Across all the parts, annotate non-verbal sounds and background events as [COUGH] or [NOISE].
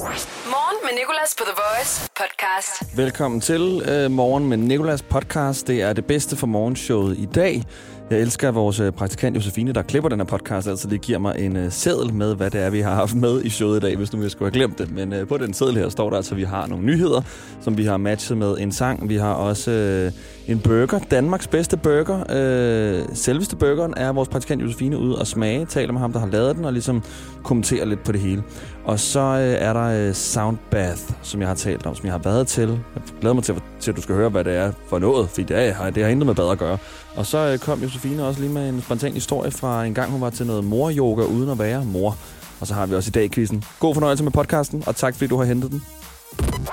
Morgen med Nicolas på The Voice podcast. Velkommen til uh, Morgen med Nikolas podcast. Det er det bedste for morgenshowet i dag. Jeg elsker vores øh, praktikant Josefine, der klipper den her podcast, altså det giver mig en uh, seddel med, hvad det er, vi har haft med i showet i dag, hvis nu jeg skulle have glemt det. Men uh, på den seddel her står der altså, at vi har nogle nyheder, som vi har matchet med en sang. Vi har også uh, en burger, Danmarks bedste burger. Uh, selveste burgeren er vores praktikant Josefine ude og smage, taler med ham, der har lavet den, og ligesom kommenterer lidt på det hele. Og så øh, er der øh, Soundbath, som jeg har talt om, som jeg har været til. Jeg glæder mig til, til at du skal høre, hvad det er for noget, fordi det, er, det har intet med bad at gøre. Og så øh, kom Josefine også lige med en spontan historie fra en gang, hun var til noget mor-yoga uden at være mor. Og så har vi også i dag quizzen. God fornøjelse med podcasten, og tak fordi du har hentet den.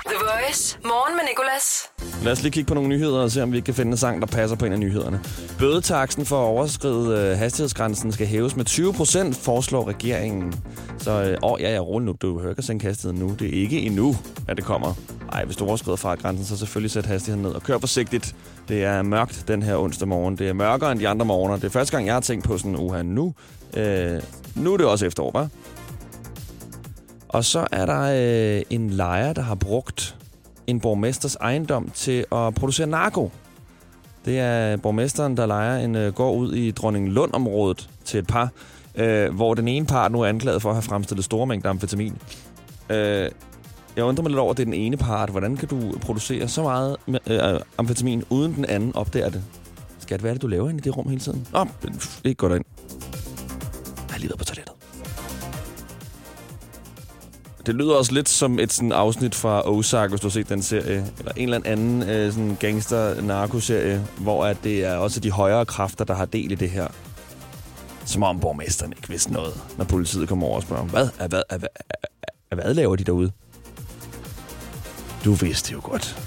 The Voice. Morgen med Nicolas. Lad os lige kigge på nogle nyheder og se, om vi kan finde en sang, der passer på en af nyhederne. Bødetaksen for at overskride øh, hastighedsgrænsen skal hæves med 20 procent, foreslår regeringen. Så øh, åh, ja, ja, rolig nu. Du hører ikke sænke hastigheden nu. Det er ikke endnu, at det kommer. Nej, hvis du overskrider fartgrænsen, så selvfølgelig sæt hastigheden ned og kør forsigtigt. Det er mørkt den her onsdag morgen. Det er mørkere end de andre morgener. Det er første gang, jeg har tænkt på sådan, uha, nu, øh, nu er det også efterår, hva'? Og så er der øh, en lejer, der har brugt en borgmesters ejendom til at producere narko. Det er borgmesteren, der lejer en øh, gård ud i Dronning Lund-området til et par, øh, hvor den ene part nu er anklaget for at have fremstillet store mængder amfetamin. Øh, jeg undrer mig lidt over, at det er den ene part. Hvordan kan du producere så meget øh, øh, amfetamin, uden den anden opdager det? Skat, hvad er det, du laver inde i det rum hele tiden? Nå, ikke går derind. Jeg har lige været på toilettet. Det lyder også lidt som et sådan afsnit fra Ozark, hvis du har set den serie. Eller en eller anden øh, sådan gangster-narkoserie, hvor at det er også de højere kræfter, der har del i det her. Som om borgmesteren ikke vidste noget, når politiet kommer over og spørger, hvad, hvad, hvad, hvad, hvad, hvad laver de derude? Du vidste jo godt.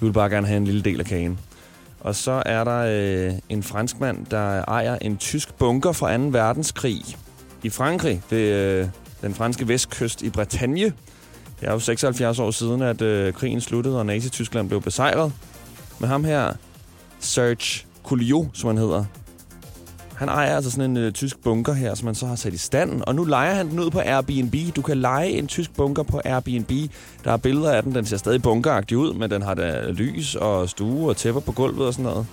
Du vil bare gerne have en lille del af kagen. Og så er der øh, en franskmand, der ejer en tysk bunker fra 2. verdenskrig i Frankrig ved øh, den franske vestkyst i Bretagne. Det er jo 76 år siden, at øh, krigen sluttede, og Nazi-Tyskland blev besejret. Med ham her, Serge Couliot, som han hedder, han ejer altså sådan en øh, tysk bunker her, som man så har sat i stand, og nu leger han den ud på Airbnb. Du kan lege en tysk bunker på Airbnb. Der er billeder af den. Den ser stadig bunkeragtig ud, men den har da lys og stue og tæpper på gulvet og sådan noget.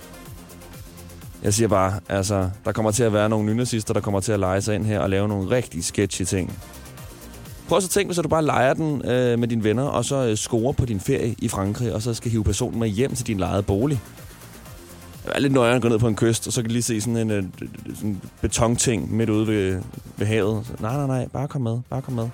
Jeg siger bare, altså, der kommer til at være nogle nynazister, der kommer til at lege sig ind her og lave nogle rigtig sketchy ting. Prøv så at tænke, hvis du bare leger den øh, med dine venner, og så øh, scorer på din ferie i Frankrig, og så skal hive personen med hjem til din lejede bolig. Det er lidt nøjere at gå ned på en kyst, og så kan lige se sådan en øh, sådan betonting midt ude ved, ved havet. Så, nej, nej, nej, bare kom med, bare kom med.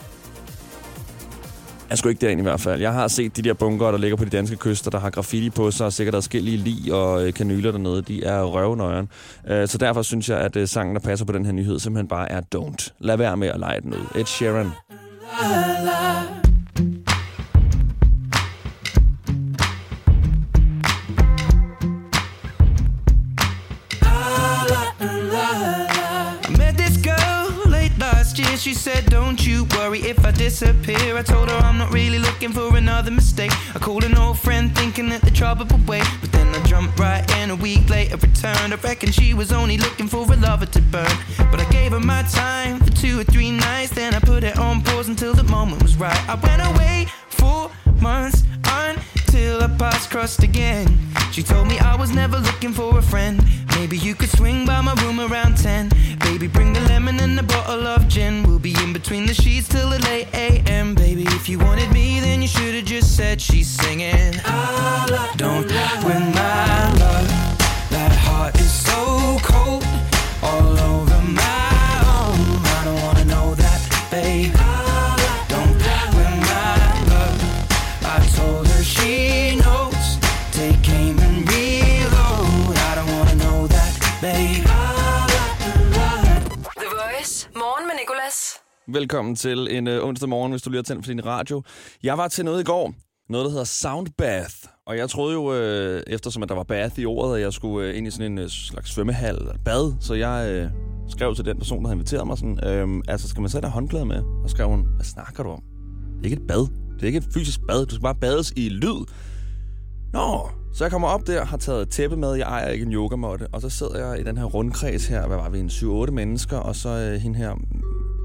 Jeg skulle ikke derind i hvert fald. Jeg har set de der bunker, der ligger på de danske kyster, der har graffiti på sig, og sikkert adskillige lig og øh, kanyler dernede. De er røvnøjeren. Øh, så derfor synes jeg, at øh, sangen, der passer på den her nyhed, simpelthen bare er Don't. Lad være med at lege den ud. Ed Sheeran. She said, Don't you worry if I disappear. I told her I'm not really looking for another mistake. I called an old friend thinking that the trouble would wait. But then I jumped right in a week later, returned. I reckon she was only looking for a lover to burn. But I gave her my time for two or three nights. Then I put it on pause until the moment was right. I went away for months until our paths crossed again. She told me I was never looking for a friend. Maybe you could swing by my room around 10. Between the sheets till the late AM. Baby, if you wanted me, then you should have just said she's singing. Don't Velkommen til en uh, onsdag morgen, hvis du lige har tændt for din radio. Jeg var til noget i går, noget der hedder Soundbath. Og jeg troede jo, øh, eftersom at der var bath i ordet, at jeg skulle øh, ind i sådan en øh, slags svømmehal eller bad. Så jeg øh, skrev til den person, der havde inviteret mig sådan, øh, altså skal man så have håndklæde med? Og skrev hun, hvad snakker du om? Det er ikke et bad. Det er ikke et fysisk bad. Du skal bare bades i lyd. Nå, så jeg kommer op der, har taget tæppe med. Jeg ejer ikke en yogamåtte. Og så sidder jeg i den her rundkreds her. Hvad var vi? En 7-8 mennesker. Og så øh, hende her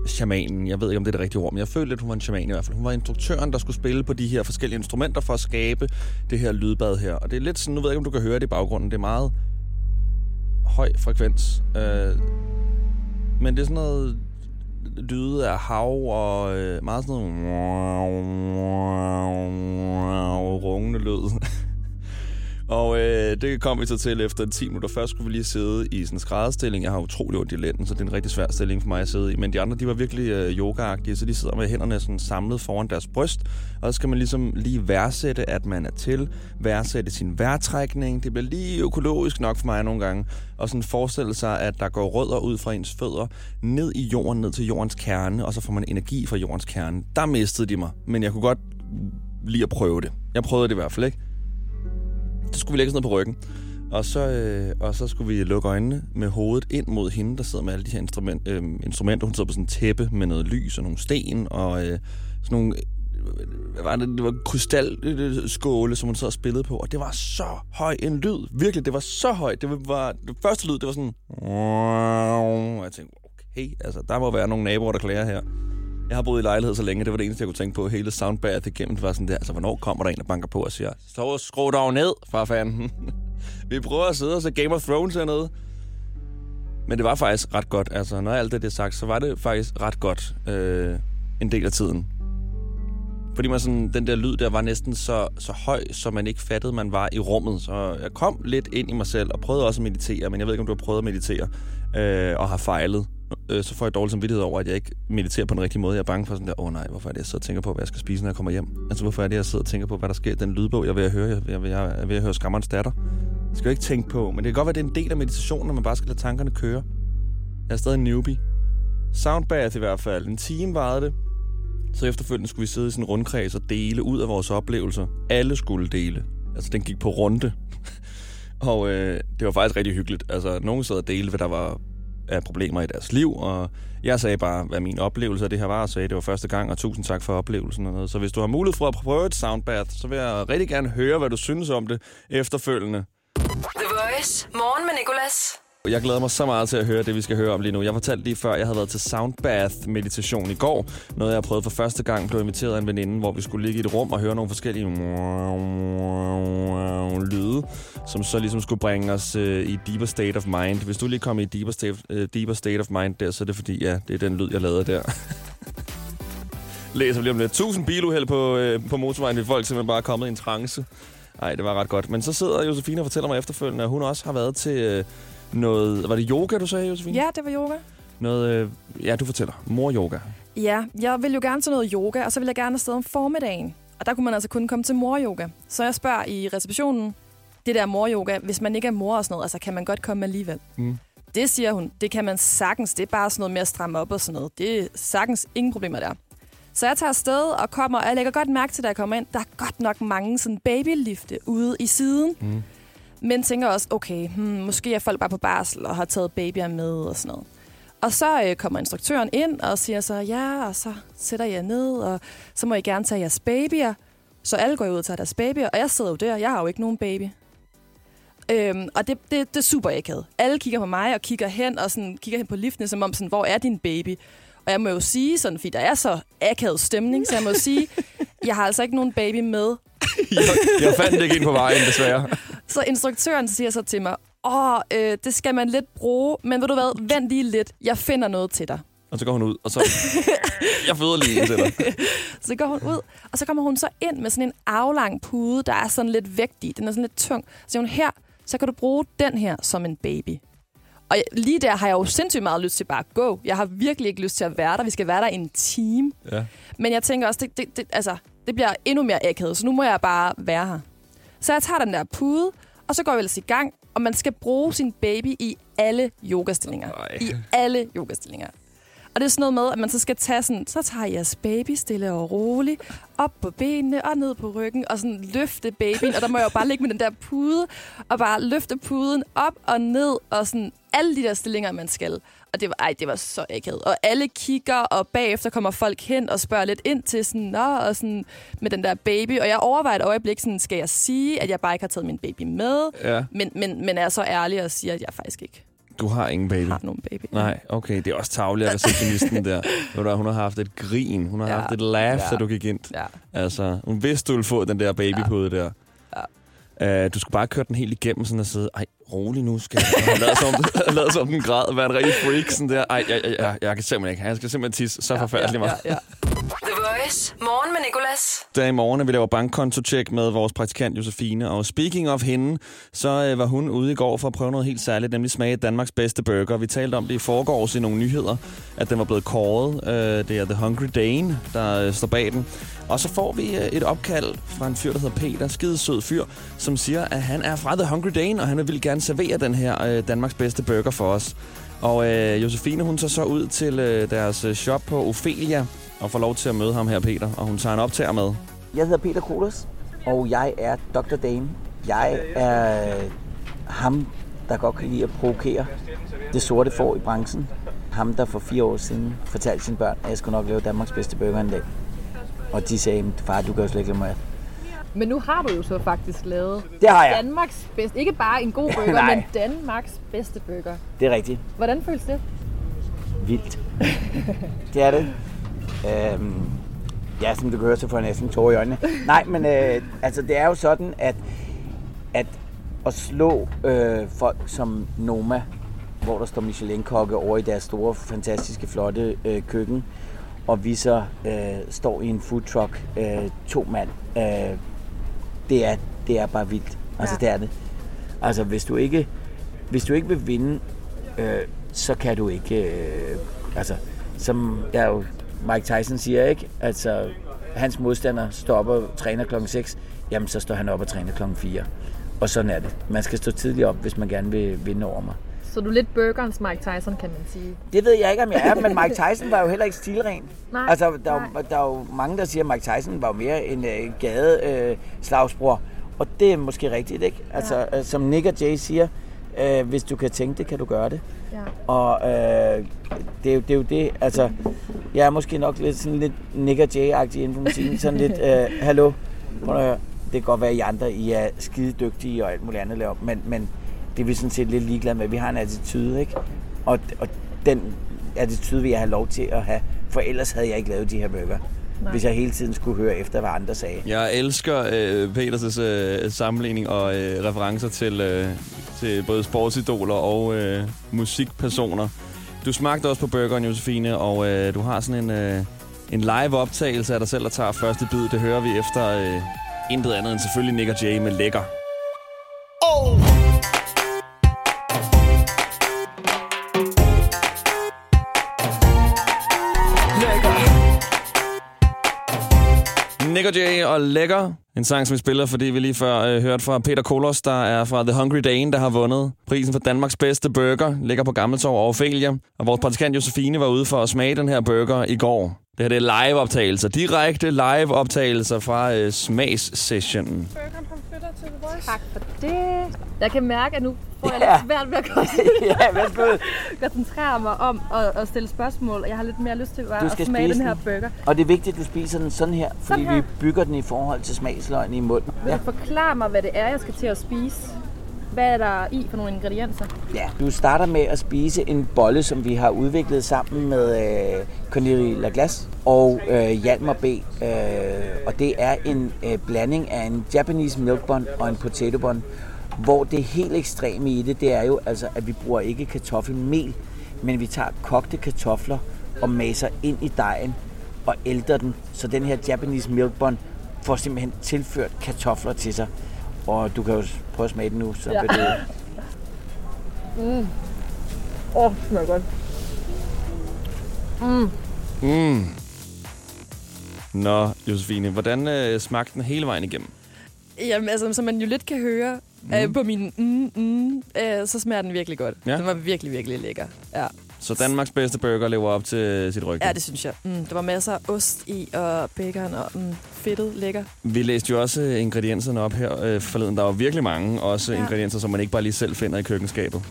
shamanen. Jeg ved ikke, om det er det rigtige ord, men jeg følte lidt, hun var en shaman i hvert fald. Hun var instruktøren, der skulle spille på de her forskellige instrumenter for at skabe det her lydbad her. Og det er lidt sådan, nu ved jeg ikke, om du kan høre det i baggrunden. Det er meget høj frekvens. Øh, men det er sådan noget lyde af hav og øh, meget sådan noget rungende lyd. Og øh, det kom vi så til efter 10 minutter. Først skulle vi lige sidde i sådan en skrædderstilling. Jeg har utrolig ondt i lænden, så det er en rigtig svær stilling for mig at sidde i. Men de andre, de var virkelig øh, yogaagtige, så de sidder med hænderne sådan samlet foran deres bryst. Og så skal man ligesom lige værdsætte, at man er til. Værdsætte sin vejrtrækning. Det bliver lige økologisk nok for mig nogle gange. Og sådan forestille sig, at der går rødder ud fra ens fødder, ned i jorden, ned til jordens kerne, og så får man energi fra jordens kerne. Der mistede de mig, men jeg kunne godt lige at prøve det. Jeg prøvede det i hvert fald, ikke? Så skulle vi lægge sådan noget på ryggen. Og så, øh, og så skulle vi lukke øjnene med hovedet ind mod hende, der sidder med alle de her instrument, øh, instrumenter. Hun sidder på sådan en tæppe med noget lys og nogle sten og øh, sådan nogle øh, hvad var det? Det var krystalskåle, som hun sad og spillede på, og det var så høj en lyd. Virkelig, det var så højt. Det var, det første lyd, det var sådan... Og jeg tænkte, okay, altså, der må være nogle naboer, der klager her. Jeg har boet i lejlighed så længe, det var det eneste, jeg kunne tænke på. Hele soundbath igennem, det var sådan der, altså, hvornår kommer der en, der banker på og siger, så skru dog ned, far fanden. [LAUGHS] Vi prøver at sidde og se Game of Thrones hernede. Men det var faktisk ret godt. Altså, når alt det er sagt, så var det faktisk ret godt øh, en del af tiden. Fordi man sådan, den der lyd der var næsten så, så høj, så man ikke fattede, man var i rummet. Så jeg kom lidt ind i mig selv og prøvede også at meditere, men jeg ved ikke, om du har prøvet at meditere øh, og har fejlet. Øh, så får jeg dårlig samvittighed over, at jeg ikke mediterer på den rigtige måde. Jeg er bange for sådan der, åh oh, nej, hvorfor er det, jeg sidder og tænker på, hvad jeg skal spise, når jeg kommer hjem? Altså, hvorfor er det, jeg sidder og tænker på, hvad der sker? Den lydbog, jeg vil at høre, jeg, jeg, jeg, jeg vil at høre Skammerens datter. Det skal jeg ikke tænke på, men det kan godt være, det er en del af meditationen, når man bare skal lade tankerne køre. Jeg er stadig en newbie. Soundbath i hvert fald. En time varede det. Så efterfølgende skulle vi sidde i sådan en rundkreds og dele ud af vores oplevelser. Alle skulle dele. Altså, den gik på runde. [LAUGHS] og øh, det var faktisk rigtig hyggeligt. Altså, nogen sad og delte, hvad der var af problemer i deres liv, og jeg sagde bare, hvad min oplevelse af det her var, og sagde, at det var første gang, og tusind tak for oplevelsen og noget. Så hvis du har mulighed for at prøve et soundbath, så vil jeg rigtig gerne høre, hvad du synes om det efterfølgende. The Voice. Morgen med Nicolas. Jeg glæder mig så meget til at høre det, vi skal høre om lige nu. Jeg fortalte lige før, at jeg havde været til soundbath-meditation i går. Noget, jeg har prøvet for første gang. Blev inviteret af en veninde, hvor vi skulle ligge i et rum og høre nogle forskellige lyde, som så ligesom skulle bringe os øh, i deeper state of mind. Hvis du lige kommer i deeper state, øh, deeper state of mind der, så er det fordi, ja, det er den lyd, jeg lavede der. [LAUGHS] Læser lige om lidt. Tusind biluheld på, øh, på motorvejen, vi folk simpelthen bare er kommet i en trance. Nej, det var ret godt. Men så sidder Josefine og fortæller mig efterfølgende, at hun også har været til... Øh, noget... Var det yoga, du sagde, Josefine? Ja, det var yoga. Noget... Øh, ja, du fortæller. Mor-yoga. Ja, jeg vil jo gerne til noget yoga, og så vil jeg gerne afsted om formiddagen. Og der kunne man altså kun komme til mor-yoga. Så jeg spørger i receptionen, det der mor-yoga, hvis man ikke er mor og sådan noget, altså kan man godt komme alligevel? Mm. Det siger hun, det kan man sagtens. Det er bare sådan noget med at stramme op og sådan noget. Det er sagtens ingen problemer der. Så jeg tager afsted og kommer, og jeg lægger godt mærke til, da jeg kommer ind, der er godt nok mange sådan babylifte ude i siden. Mm. Men tænker også, okay, hmm, måske er folk bare på barsel og har taget babyer med og sådan noget. Og så øh, kommer instruktøren ind og siger så, ja, og så sætter jeg ned, og så må I gerne tage jeres babyer. Så alle går ud og tager deres babyer, og jeg sidder jo der, jeg har jo ikke nogen baby. Øhm, og det, det, det er super akavet. Alle kigger på mig og kigger hen og sådan, kigger hen på liftene, som om sådan, hvor er din baby? Og jeg må jo sige sådan, fordi der er så akavet stemning, så jeg må jo sige, [LAUGHS] jeg har altså ikke nogen baby med. jeg, jeg fandt ikke ind på vejen, desværre. Så instruktøren siger så til mig, åh, øh, det skal man lidt bruge, men ved du hvad, vent lige lidt, jeg finder noget til dig. Og så går hun ud, og så... [LAUGHS] jeg føder lige til dig. [LAUGHS] Så går hun ud, og så kommer hun så ind med sådan en aflang pude, der er sådan lidt vægtig. Den er sådan lidt tung. Så siger hun, her, så kan du bruge den her som en baby. Og lige der har jeg jo sindssygt meget lyst til bare at gå. Jeg har virkelig ikke lyst til at være der. Vi skal være der i en time. Ja. Men jeg tænker også, det, det, det, altså, det bliver endnu mere akavet, så nu må jeg bare være her. Så jeg tager den der pude, og så går vi ellers i gang. Og man skal bruge sin baby i alle yogastillinger. Ej. I alle yogastillinger. Og det er sådan noget med, at man så skal tage sådan, så tager jeres baby stille og roligt, op på benene og ned på ryggen, og sådan løfte babyen. Og der må jeg jo bare ligge med den der pude, og bare løfte puden op og ned, og sådan alle de der stillinger, man skal. Og det var, ej, det var så akavet. Og alle kigger, og bagefter kommer folk hen og spørger lidt ind til sådan, Nå, og sådan, med den der baby. Og jeg overvejer et øjeblik, sådan, skal jeg sige, at jeg bare ikke har taget min baby med? Ja. Men, men, men er så ærlig og siger, at jeg faktisk ikke Du har ingen baby. har nogen baby. Nej, okay. Det er også tavligt af receptionisten der. [LAUGHS] Ved du, hvad, hun har haft et grin. Hun har Ja. haft et laugh, Ja. da du gik ind. Ja. Altså, hun vidste, du ville få den der babypude der. Ja. Uh, du skulle bare køre den helt igennem, sådan at sidde, ej, rolig nu, skal jeg lade som, [LAUGHS] lade som den græd, være en rigtig freak, sådan der. Ej, jeg, jeg, jeg, jeg kan simpelthen ikke, han skal simpelthen tisse så forfærdeligt meget. Ja, ja. The Voice. Morgen med Nicolas. Der i morgen, vi laver bankkontotjek med vores praktikant Josefine. Og speaking of hende, så øh, var hun ude i går for at prøve noget helt særligt, nemlig smage Danmarks bedste burger. Vi talte om det i forgårs i nogle nyheder, at den var blevet kåret. Øh, det er The Hungry Dane, der øh, står bag den. Og så får vi øh, et opkald fra en fyr, der hedder Peter, skidesød fyr, som siger, at han er fra The Hungry Dane, og han vil gerne servere den her øh, Danmarks bedste burger for os. Og øh, Josefine, hun tager så ud til øh, deres øh, shop på Ophelia, og får lov til at møde ham her, Peter. Og hun tager en optager med. Jeg hedder Peter Kolos, og jeg er Dr. Dane. Jeg er ham, der godt kan lide at provokere det sorte får i branchen. Ham, der for fire år siden fortalte sine børn, at jeg skulle nok lave Danmarks bedste burger en dag. Og de sagde, far, du kan jo slet ikke lade mig. Men nu har du jo så faktisk lavet Det har jeg. Danmarks bedste, ikke bare en god [LAUGHS] burger, men Danmarks bedste burger. Det er rigtigt. Hvordan føles det? Vildt. [LAUGHS] det er det. Øhm, ja, som du kan høre, så får jeg næsten tårer i øjnene. Nej, men øh, altså, det er jo sådan, at, at at slå øh, folk som Noma, hvor der står Michelin-kokke over i deres store, fantastiske, flotte øh, køkken, og vi så øh, står i en food truck, øh, to mand, øh, det, er, det er bare vildt. Altså, Ja. det er det. Altså, hvis du ikke, hvis du ikke vil vinde, øh, så kan du ikke... Øh, altså, som der jo Mike Tyson siger, ikke? Altså, hans modstander står op og træner klokken 6, jamen så står han op og træner klokken 4. Og sådan er det. Man skal stå tidligt op, hvis man gerne vil vinde over mig. Så du er lidt burgerens Mike Tyson, kan man sige. Det ved jeg ikke, om jeg er, men Mike Tyson var jo heller ikke stilren. Nej, altså, der, er, nej. der er jo mange, der siger, at Mike Tyson var jo mere en øh, gadeslagsbror. Øh, og det er måske rigtigt, ikke? Altså, øh, som Nick og Jay siger, øh, hvis du kan tænke det, kan du gøre det. Ja. Og øh, det, er jo, det er jo det, altså, jeg er måske nok lidt sådan lidt Nick og Jay-agtig inden for musikken. Sådan lidt, [LAUGHS] øh, hallo, prøv at høre. det kan godt være, at I andre I er skide dygtige og alt muligt andet laver, men, men det er vi sådan set lidt ligeglade med. Vi har en attitude, ikke? Og, og den attitude vil jeg have lov til at have, for ellers havde jeg ikke lavet de her bøger. Nej. Hvis jeg hele tiden skulle høre efter, hvad andre sagde. Jeg elsker øh, Peters øh, sammenligning og øh, referencer til, øh, til både sportsidoler og øh, musikpersoner. Du smagte også på burgeren, Josefine, og øh, du har sådan en, øh, en live optagelse af dig selv, der tager første bid. Det hører vi efter øh, intet andet end selvfølgelig Nick og Jay med lækker. Nick og Jay og Lækker. En sang, som vi spiller, fordi vi lige før øh, hørte fra Peter Kolos, der er fra The Hungry Dane, der har vundet prisen for Danmarks bedste burger. Ligger på Gammeltorv og Ophelia. Og vores praktikant Josefine var ude for at smage den her burger i går. Det her det er live-optagelser. Direkte live-optagelser fra øh, smagssessionen. Tak for det. Jeg kan mærke, at nu får jeg Ja. lidt svært ved at kon- [LAUGHS] ja, koncentrere mig om at, at stille spørgsmål, og jeg har lidt mere lyst til bare Du at smage den her burger. Og det er vigtigt, at du spiser den sådan her, fordi Sådan her. vi bygger den i forhold til smagsløgene i munden. Vil Ja. du forklare mig, hvad det er, jeg skal til at spise? Hvad er der i for nogle ingredienser? Ja. Du starter med at spise en bolle, som vi har udviklet sammen med øh, Cornelie Laglas og øh, Hjalmar B. Øh, og det er en øh, blanding af en Japanese milk bun og en potato bun, hvor det helt ekstreme i det, det er jo altså, at vi bruger ikke kartoffelmel, men vi tager kogte kartofler og maser ind i dejen og ælter den, så den her Japanese milk bun får simpelthen tilført kartofler til sig. Og du kan jo prøve at smage den nu, så Ja. vil det Åh, oh, det smager godt. Mm. Nå, Josefine, hvordan øh, smagte den hele vejen igennem? Jamen, altså, som man jo lidt kan høre mm. øh, på min mm, mm, øh, så smager den virkelig godt. Ja. Den var virkelig, virkelig lækker. Ja, Så Danmarks bedste burger lever op til sit rygte. ja det synes jeg. Mm, der var masser af ost i, og bacon, og mm, fedtet lækker. Vi læste jo også øh, ingredienserne op her øh, forleden. Der var virkelig mange også ja. Ja. ingredienser, som man ikke bare lige selv finder i køkkenskabet.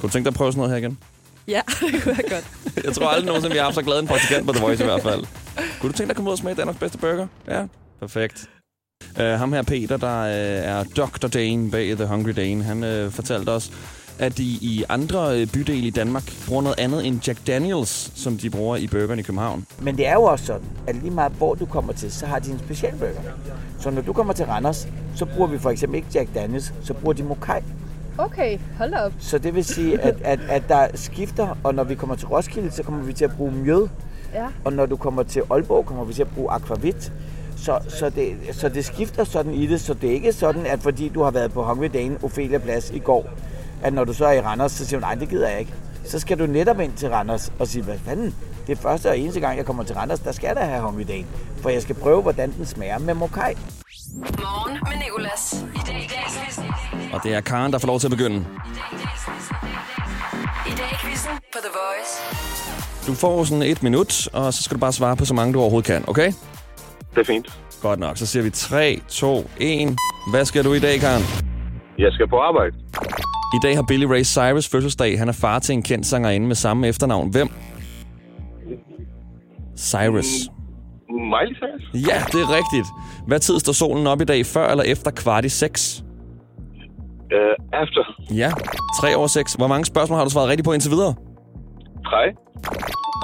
Kunne du tænke dig at prøve sådan noget her igen? Ja, [LAUGHS] det kunne jeg godt. [LAUGHS] Jeg tror aldrig nogensinde, vi har haft så glad en praktikant på The Voice i hvert fald. Kunne du tænke dig at komme ud og smage Danmarks bedste burger? Ja, perfekt. Uh, ham her Peter, der uh, er Dr. Dane bag The Hungry Dane, han uh, fortalte os, at de i andre øh, bydele i Danmark bruger noget andet end Jack Daniels, som de bruger i burgerne i København. Men det er jo også sådan, at lige meget hvor du kommer til, så har de en specialburger. Så når du kommer til Randers, så bruger vi for eksempel ikke Jack Daniels, så bruger de Mokai. Okay, hold op. Så det vil sige, at, at, at der skifter, og når vi kommer til Roskilde, så kommer vi til at bruge mjød. Ja. Og når du kommer til Aalborg, kommer vi til at bruge aquavit. Så, så, det, så det skifter sådan i det, så det er ikke sådan, at fordi du har været på Hungry Dane, Ophelia Plads i går, at når du så er i Randers, så siger du, nej, det gider jeg ikke. Så skal du netop ind til Randers og sige, hvad fanden, det er første og eneste gang, jeg kommer til Randers, der skal der have Hungry Dane. For jeg skal prøve, hvordan den smager med mokai. Morgen med Nicolas. I dag i dag Og det er Karen, der får lov til at begynde. I dag quizzen på The Voice. Du får sådan et minut, og så skal du bare svare på så mange, du overhovedet kan, okay? Det er fint. Godt nok. Så siger vi 3, 2, 1. Hvad skal du i dag, Karen? Jeg skal på arbejde. I dag har Billy Ray Cyrus fødselsdag. Han er far til en kendt sangerinde med samme efternavn. Hvem? Cyrus. Miley Cyrus? Ja, det er rigtigt. Hvad tid står solen op i dag? Før eller efter kvart i seks? Uh, after. Ja, 3 over 6. Hvor mange spørgsmål har du svaret rigtigt på indtil videre? Tre.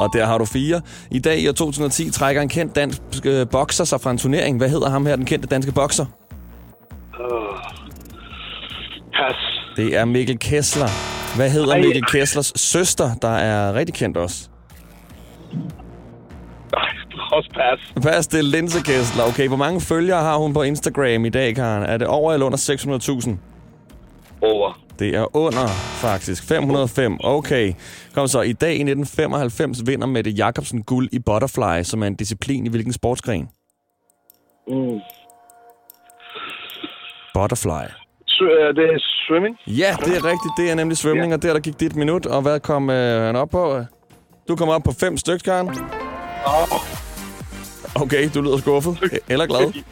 Og der har du fire. I dag i år 2010 trækker en kendt dansk øh, bokser sig fra en turnering. Hvad hedder ham her, den kendte danske bokser? Det er Mikkel Kessler. Hvad hedder Ej. Mikkel Kesslers søster, der er rigtig kendt også? Også pas. Pas, det er Linse Kessler. Okay, hvor mange følgere har hun på Instagram i dag, Karen? Er det over eller under 600.000? Over. Det er under, faktisk. 505. Okay. Kom så. I dag i 1995 vinder Mette Jacobsen guld i butterfly, som er en disciplin i hvilken sportsgren? Mm. Butterfly. S- uh, det er swimming. Ja, det er rigtigt. Det er nemlig svømning, og der, der gik dit minut. Og hvad kom øh, han op på? Du kom op på fem stykker, Karen. Oh. Okay, du lyder skuffet. Eller glad. [LAUGHS]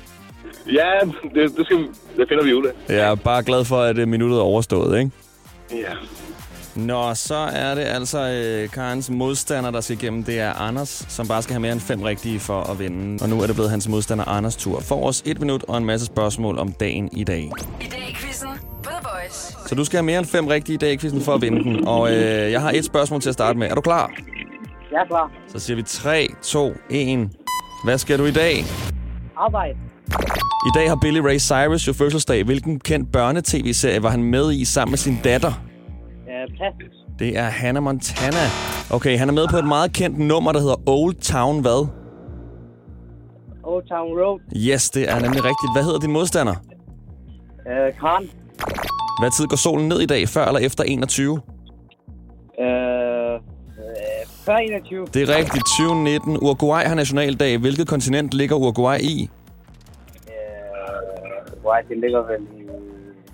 Ja, det, det, skal, det finder vi ud af. Jeg er bare glad for, at øh, minuttet er overstået, ikke? Ja. Nå, så er det altså øh, Karens modstander, der skal igennem. Det er Anders, som bare skal have mere end fem rigtige for at vinde. Og nu er det blevet hans modstander Anders tur. For os et minut og en masse spørgsmål om dagen i dag. I dag The Voice. Så du skal have mere end fem rigtige i dag quizzen for at vinde den. Og øh, jeg har et spørgsmål til at starte med. Er du klar? Jeg er klar. Så siger vi 3, 2, 1. Hvad skal du i dag? Arbejde. I dag har Billy Ray Cyrus jo fødselsdag. Hvilken kendt børnetv-serie var han med i sammen med sin datter? Øh, pas. Det er Hannah Montana. Okay, han er med på et meget kendt nummer, der hedder Old Town hvad? Old Town Road. Yes, det er nemlig rigtigt. Hvad hedder din modstander? Øh, Kran. Hvad tid går solen ned i dag? Før eller efter 21? Øh, øh, før 21. Det er rigtigt. 2019. Uruguay har nationaldag. Hvilket kontinent ligger Uruguay i? Øh, hvor det ligger vel i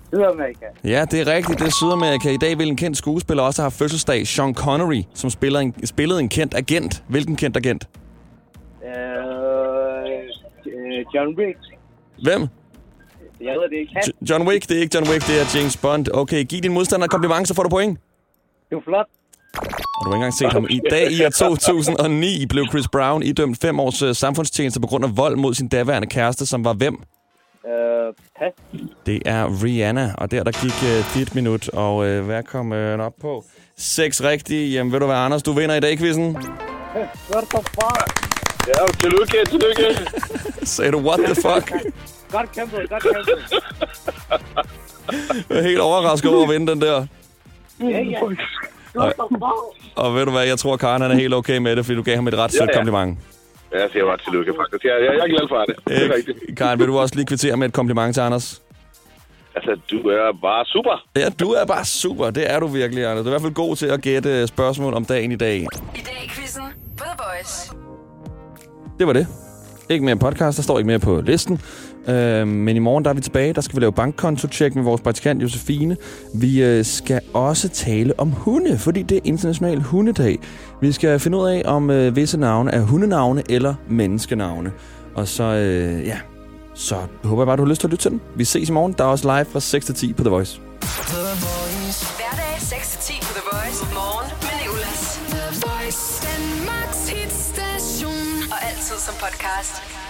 Sydamerika. Ja, det er rigtigt. Det er Sydamerika. I dag vil en kendt skuespiller også have fødselsdag. Sean Connery, som spiller en, spillede en kendt agent. Hvilken kendt agent? Øh, øh, John Wick. Hvem? Jeg ved det ikke. Han. John Wick. Det er ikke John Wick, det er James Bond. Okay, giv din modstander et kompliment, så får du point. Det er flot. Og du har ikke engang set ham. I dag i år 2009 blev Chris Brown idømt fem års øh, samfundstjeneste på grund af vold mod sin daværende kæreste, som var hvem? Øh, pas. Det er Rihanna, og der der gik øh, dit minut, og øh, hvad kom den op på? Seks rigtige. Jamen ved du hvad, Anders, du vinder i dag, quizzen. What the fuck? Ja, tillykke, tillykke. [LAUGHS] Sagde du, what the fuck? Godt kæmpet, godt kæmpet. Jeg er helt overrasket over at vinde den der. Ja, ja. Fuck? Og ved du hvad, jeg tror, Karen han er helt okay med det, fordi du gav ham et ret sødt Ja, ja. kompliment. Jeg siger bare tillykke, faktisk. Jeg, jeg, jeg er glad for det. Det er rigtigt. Karen, vil du også lige kvittere med et kompliment til Anders? Altså, du er bare super. Ja, du er bare super. Det er du virkelig, Anders. Du er i hvert fald god til at gætte spørgsmål om dagen i dag. I dag i quizzen The Voice. Det var det. Ikke mere podcast, der står ikke mere på listen. Øh, men i morgen der er vi tilbage. Der skal vi lave bankkonto-check med vores praktikant Josefine. Vi øh, skal også tale om hunde, fordi det er international hundedag. Vi skal finde ud af, om øh, visse navne er hundenavne eller menneskenavne. Og så, øh, ja, så håber jeg bare, du har lyst til at lytte til den. Vi ses i morgen. Der er også live fra 6 til 10 på The Voice. Hverdag Some podcast.